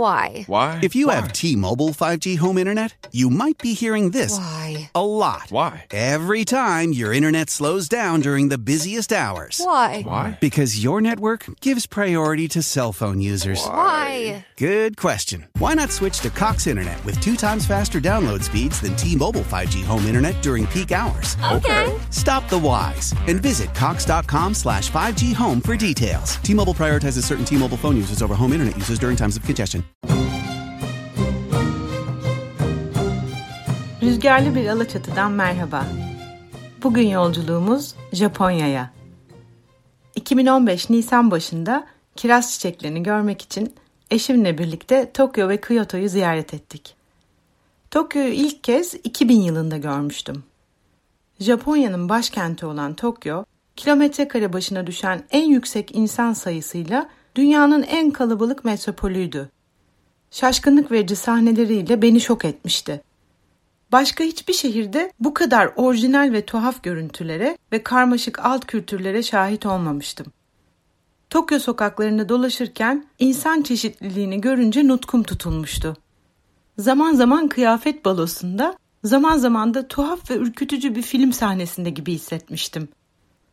Why? Why? If you Why? have T Mobile 5G home internet, you might be hearing this Why? a lot. Why? Every time your internet slows down during the busiest hours. Why? Why? Because your network gives priority to cell phone users. Why? Good question. Why not switch to Cox Internet with two times faster download speeds than T Mobile 5G home internet during peak hours? Okay. Stop the whys and visit Cox.com slash 5G home for details. T Mobile prioritizes certain T Mobile phone users over home internet users during times of congestion. Rüzgarlı bir Alaçatı'dan merhaba. Bugün yolculuğumuz Japonya'ya. 2015 Nisan başında kiraz çiçeklerini görmek için eşimle birlikte Tokyo ve Kyoto'yu ziyaret ettik. Tokyo'yu ilk kez 2000 yılında görmüştüm. Japonya'nın başkenti olan Tokyo, kilometre kare başına düşen en yüksek insan sayısıyla dünyanın en kalabalık metropolüydü. Şaşkınlık verici sahneleriyle beni şok etmişti. Başka hiçbir şehirde bu kadar orijinal ve tuhaf görüntülere ve karmaşık alt kültürlere şahit olmamıştım. Tokyo sokaklarında dolaşırken insan çeşitliliğini görünce nutkum tutulmuştu. Zaman zaman kıyafet balosunda, zaman zaman da tuhaf ve ürkütücü bir film sahnesinde gibi hissetmiştim.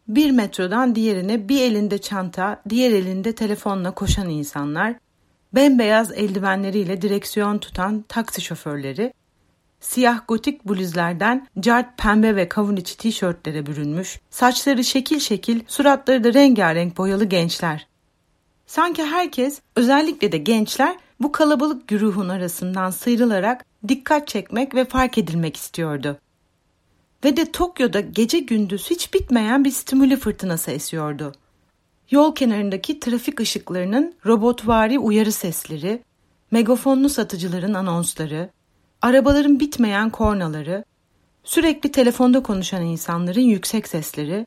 Bir metrodan diğerine bir elinde çanta, diğer elinde telefonla koşan insanlar, bembeyaz eldivenleriyle direksiyon tutan taksi şoförleri, siyah gotik bluzlardan cart pembe ve kavun içi tişörtlere bürünmüş, saçları şekil şekil, suratları da rengarenk boyalı gençler. Sanki herkes, özellikle de gençler, bu kalabalık güruhun arasından sıyrılarak dikkat çekmek ve fark edilmek istiyordu. Ve de Tokyo'da gece gündüz hiç bitmeyen bir stimuli fırtınası esiyordu. Yol kenarındaki trafik ışıklarının robotvari uyarı sesleri, megafonlu satıcıların anonsları, arabaların bitmeyen kornaları, sürekli telefonda konuşan insanların yüksek sesleri,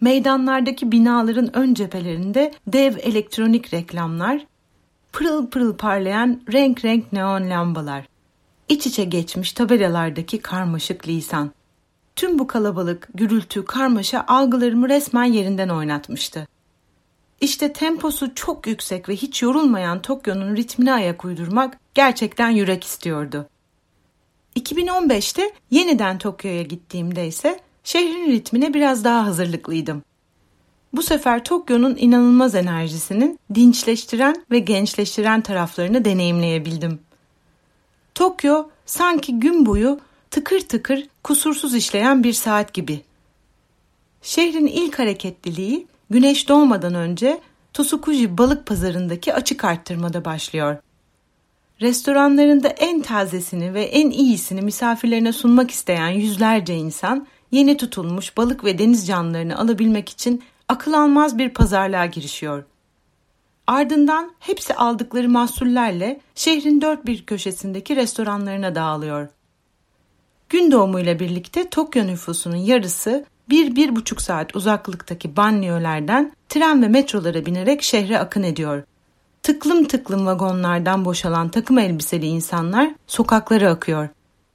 meydanlardaki binaların ön cephelerinde dev elektronik reklamlar, pırıl pırıl parlayan renk renk neon lambalar, iç içe geçmiş tabelalardaki karmaşık lisan. Tüm bu kalabalık, gürültü, karmaşa algılarımı resmen yerinden oynatmıştı. İşte temposu çok yüksek ve hiç yorulmayan Tokyo'nun ritmine ayak uydurmak gerçekten yürek istiyordu. 2015'te yeniden Tokyo'ya gittiğimde ise şehrin ritmine biraz daha hazırlıklıydım. Bu sefer Tokyo'nun inanılmaz enerjisinin dinçleştiren ve gençleştiren taraflarını deneyimleyebildim. Tokyo sanki gün boyu tıkır tıkır kusursuz işleyen bir saat gibi. Şehrin ilk hareketliliği güneş doğmadan önce Tsukuji balık pazarındaki açık arttırmada başlıyor. Restoranlarında en tazesini ve en iyisini misafirlerine sunmak isteyen yüzlerce insan yeni tutulmuş balık ve deniz canlılarını alabilmek için akıl almaz bir pazarlığa girişiyor. Ardından hepsi aldıkları mahsullerle şehrin dört bir köşesindeki restoranlarına dağılıyor. Gün doğumuyla birlikte Tokyo nüfusunun yarısı bir bir buçuk saat uzaklıktaki banliyölerden tren ve metrolara binerek şehre akın ediyor. Tıklım tıklım vagonlardan boşalan takım elbiseli insanlar sokaklara akıyor.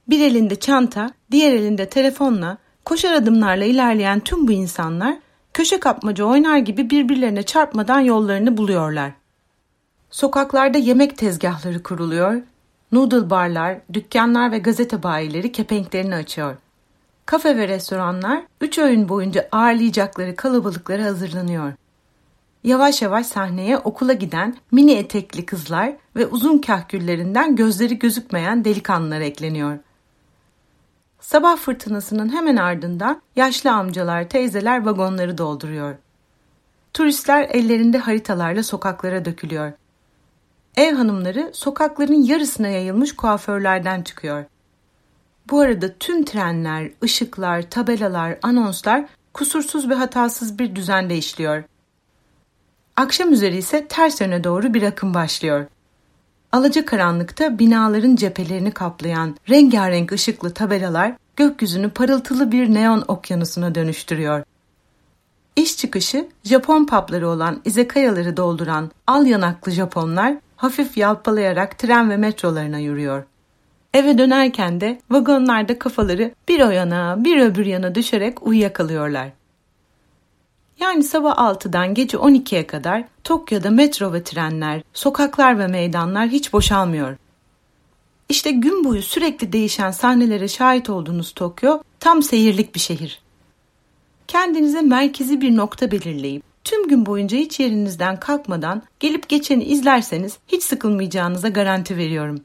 Bir elinde çanta, diğer elinde telefonla, koşar adımlarla ilerleyen tüm bu insanlar köşe kapmaca oynar gibi birbirlerine çarpmadan yollarını buluyorlar. Sokaklarda yemek tezgahları kuruluyor, noodle barlar, dükkanlar ve gazete bayileri kepenklerini açıyor. Kafe ve restoranlar üç öğün boyunca ağırlayacakları kalabalıklara hazırlanıyor. Yavaş yavaş sahneye okula giden mini etekli kızlar ve uzun kahküllerinden gözleri gözükmeyen delikanlılar ekleniyor. Sabah fırtınasının hemen ardından yaşlı amcalar, teyzeler vagonları dolduruyor. Turistler ellerinde haritalarla sokaklara dökülüyor. Ev hanımları sokakların yarısına yayılmış kuaförlerden çıkıyor. Bu arada tüm trenler, ışıklar, tabelalar, anonslar kusursuz ve hatasız bir düzende işliyor. Akşam üzeri ise ters yöne doğru bir akım başlıyor. Alaca karanlıkta binaların cephelerini kaplayan rengarenk ışıklı tabelalar gökyüzünü parıltılı bir neon okyanusuna dönüştürüyor. İş çıkışı Japon papları olan izekayaları dolduran al yanaklı Japonlar hafif yalpalayarak tren ve metrolarına yürüyor. Eve dönerken de vagonlarda kafaları bir o yana bir öbür yana düşerek uyuyakalıyorlar. Yani sabah 6'dan gece 12'ye kadar Tokyo'da metro ve trenler, sokaklar ve meydanlar hiç boşalmıyor. İşte gün boyu sürekli değişen sahnelere şahit olduğunuz Tokyo tam seyirlik bir şehir. Kendinize merkezi bir nokta belirleyip tüm gün boyunca hiç yerinizden kalkmadan gelip geçeni izlerseniz hiç sıkılmayacağınıza garanti veriyorum.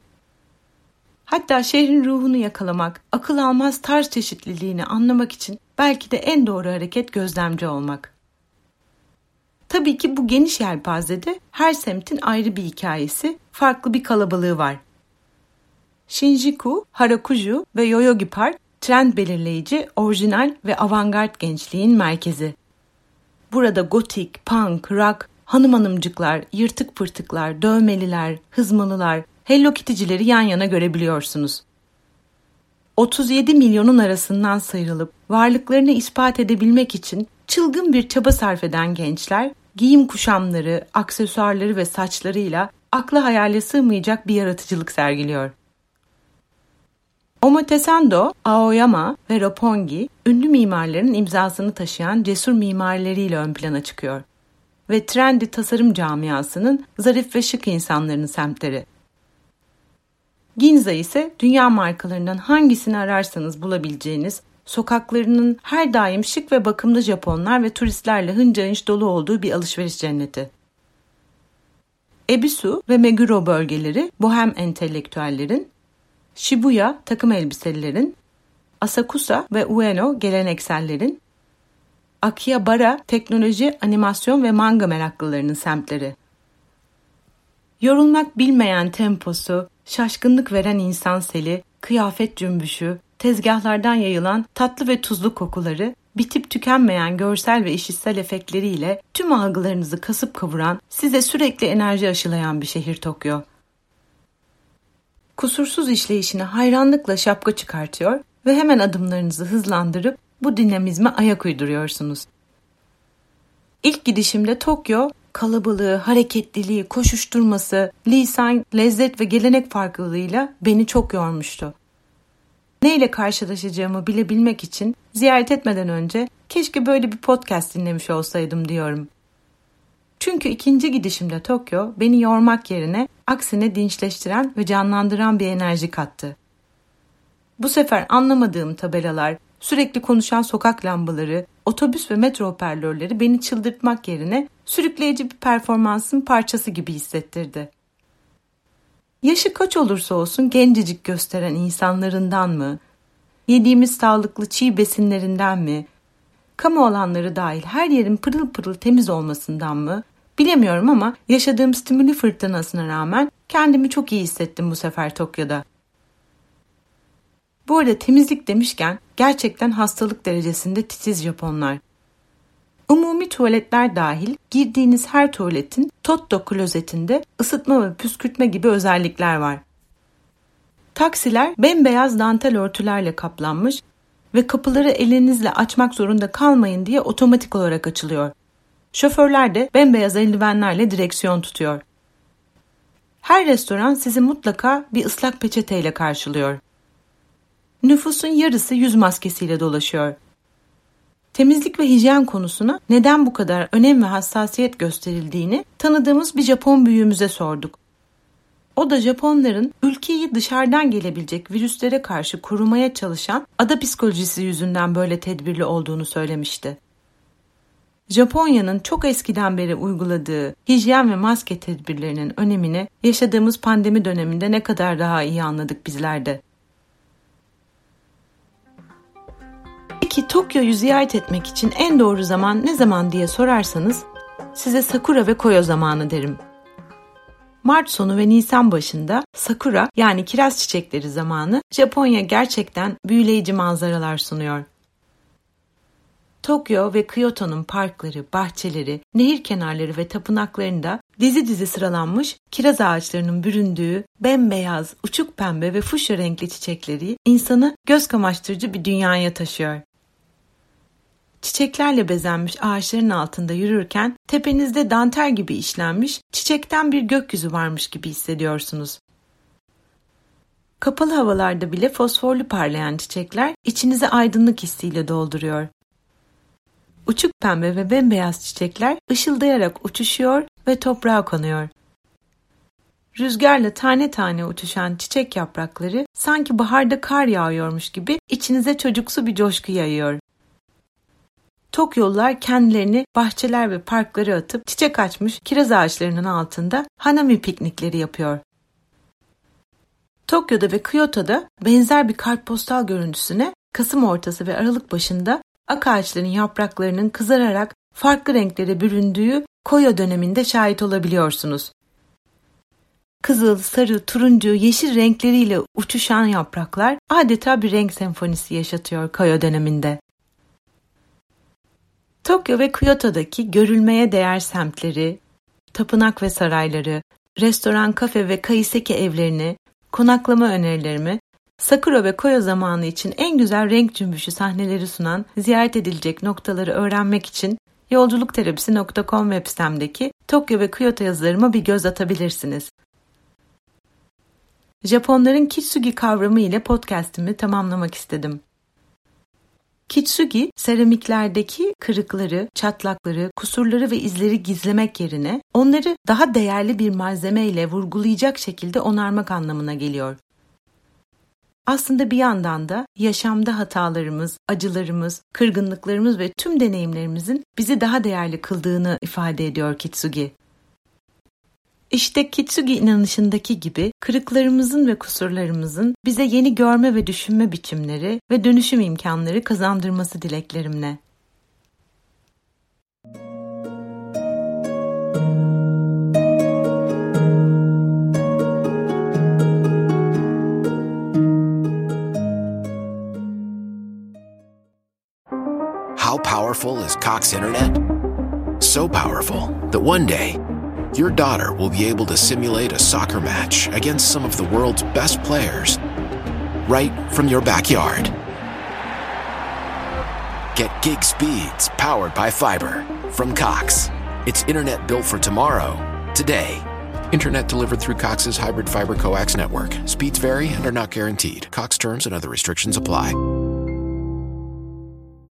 Hatta şehrin ruhunu yakalamak, akıl almaz tarz çeşitliliğini anlamak için belki de en doğru hareket gözlemci olmak. Tabii ki bu geniş yelpazede her semtin ayrı bir hikayesi, farklı bir kalabalığı var. Shinjuku, Harajuku ve Yoyogi Park trend belirleyici, orijinal ve avantgard gençliğin merkezi. Burada gotik, punk, rock, hanım hanımcıklar, yırtık pırtıklar, dövmeliler, hızmalılar, Hello Kitty'cileri yan yana görebiliyorsunuz. 37 milyonun arasından sıyrılıp varlıklarını ispat edebilmek için çılgın bir çaba sarf eden gençler, giyim kuşamları, aksesuarları ve saçlarıyla akla hayale sığmayacak bir yaratıcılık sergiliyor. Omotesando, Aoyama ve Roppongi ünlü mimarların imzasını taşıyan cesur mimarileriyle ön plana çıkıyor ve trendy tasarım camiasının zarif ve şık insanların semtleri. Ginza ise dünya markalarından hangisini ararsanız bulabileceğiniz, sokaklarının her daim şık ve bakımlı Japonlar ve turistlerle hınca hınç dolu olduğu bir alışveriş cenneti. Ebisu ve Meguro bölgeleri bohem entelektüellerin, Shibuya takım elbiselilerin, Asakusa ve Ueno geleneksellerin, Akihabara teknoloji, animasyon ve manga meraklılarının semtleri. Yorulmak bilmeyen temposu, şaşkınlık veren insan seli, kıyafet cümbüşü, tezgahlardan yayılan tatlı ve tuzlu kokuları, bitip tükenmeyen görsel ve işitsel efektleriyle tüm algılarınızı kasıp kavuran, size sürekli enerji aşılayan bir şehir Tokyo. Kusursuz işleyişine hayranlıkla şapka çıkartıyor ve hemen adımlarınızı hızlandırıp bu dinamizme ayak uyduruyorsunuz. İlk gidişimde Tokyo kalabalığı, hareketliliği, koşuşturması, lisan, lezzet ve gelenek farklılığıyla beni çok yormuştu. Neyle karşılaşacağımı bilebilmek için ziyaret etmeden önce keşke böyle bir podcast dinlemiş olsaydım diyorum. Çünkü ikinci gidişimde Tokyo beni yormak yerine aksine dinçleştiren ve canlandıran bir enerji kattı. Bu sefer anlamadığım tabelalar, sürekli konuşan sokak lambaları, otobüs ve metro hoparlörleri beni çıldırtmak yerine sürükleyici bir performansın parçası gibi hissettirdi. Yaşı kaç olursa olsun gencecik gösteren insanlarından mı, yediğimiz sağlıklı çiğ besinlerinden mi, kamu alanları dahil her yerin pırıl pırıl temiz olmasından mı bilemiyorum ama yaşadığım stimüli fırtınasına rağmen kendimi çok iyi hissettim bu sefer Tokyo'da. Bu arada temizlik demişken gerçekten hastalık derecesinde titiz Japonlar. Umumi tuvaletler dahil girdiğiniz her tuvaletin Totto klozetinde ısıtma ve püskürtme gibi özellikler var. Taksiler bembeyaz dantel örtülerle kaplanmış ve kapıları elinizle açmak zorunda kalmayın diye otomatik olarak açılıyor. Şoförler de bembeyaz eldivenlerle direksiyon tutuyor. Her restoran sizi mutlaka bir ıslak peçeteyle karşılıyor nüfusun yarısı yüz maskesiyle dolaşıyor. Temizlik ve hijyen konusuna neden bu kadar önem ve hassasiyet gösterildiğini tanıdığımız bir Japon büyüğümüze sorduk. O da Japonların ülkeyi dışarıdan gelebilecek virüslere karşı korumaya çalışan ada psikolojisi yüzünden böyle tedbirli olduğunu söylemişti. Japonya'nın çok eskiden beri uyguladığı hijyen ve maske tedbirlerinin önemini yaşadığımız pandemi döneminde ne kadar daha iyi anladık bizler de. Peki Tokyo'yu ziyaret etmek için en doğru zaman ne zaman diye sorarsanız size Sakura ve Koyo zamanı derim. Mart sonu ve Nisan başında Sakura yani kiraz çiçekleri zamanı Japonya gerçekten büyüleyici manzaralar sunuyor. Tokyo ve Kyoto'nun parkları, bahçeleri, nehir kenarları ve tapınaklarında dizi dizi sıralanmış kiraz ağaçlarının büründüğü bembeyaz, uçuk pembe ve fuşya renkli çiçekleri insanı göz kamaştırıcı bir dünyaya taşıyor. Çiçeklerle bezenmiş ağaçların altında yürürken tepenizde dantel gibi işlenmiş çiçekten bir gökyüzü varmış gibi hissediyorsunuz. Kapalı havalarda bile fosforlu parlayan çiçekler içinizi aydınlık hissiyle dolduruyor. uçuk pembe ve bembeyaz çiçekler ışıldayarak uçuşuyor ve toprağa konuyor. Rüzgarla tane tane uçuşan çiçek yaprakları sanki baharda kar yağıyormuş gibi içinize çocuksu bir coşku yayıyor. Tokyo'lular kendilerini bahçeler ve parklara atıp çiçek açmış kiraz ağaçlarının altında hanami piknikleri yapıyor. Tokyo'da ve Kyoto'da benzer bir kartpostal görüntüsüne Kasım ortası ve Aralık başında ak ağaçların yapraklarının kızararak farklı renklere büründüğü Koyo döneminde şahit olabiliyorsunuz. Kızıl, sarı, turuncu, yeşil renkleriyle uçuşan yapraklar adeta bir renk senfonisi yaşatıyor Koyo döneminde. Tokyo ve Kyoto'daki görülmeye değer semtleri, tapınak ve sarayları, restoran, kafe ve kaiseki evlerini, konaklama önerilerimi, Sakura ve Koyo zamanı için en güzel renk cümbüşü sahneleri sunan ziyaret edilecek noktaları öğrenmek için yolculukterapisi.com web sitemdeki Tokyo ve Kyoto yazılarıma bir göz atabilirsiniz. Japonların kitsugi kavramı ile podcast'imi tamamlamak istedim. Kitsugi, seramiklerdeki kırıkları, çatlakları, kusurları ve izleri gizlemek yerine onları daha değerli bir malzeme ile vurgulayacak şekilde onarmak anlamına geliyor. Aslında bir yandan da yaşamda hatalarımız, acılarımız, kırgınlıklarımız ve tüm deneyimlerimizin bizi daha değerli kıldığını ifade ediyor Kitsugi. İşte Kitsugi inanışındaki gibi kırıklarımızın ve kusurlarımızın bize yeni görme ve düşünme biçimleri ve dönüşüm imkanları kazandırması dileklerimle. How powerful is Cox Internet? So powerful that one day your daughter will be able to simulate a soccer match against some of the world's best players right from your backyard. Get gig speeds powered by fiber from Cox. It's internet built for tomorrow, today. Internet delivered through Cox's hybrid fiber coax network. Speeds vary and are not guaranteed. Cox terms and other restrictions apply.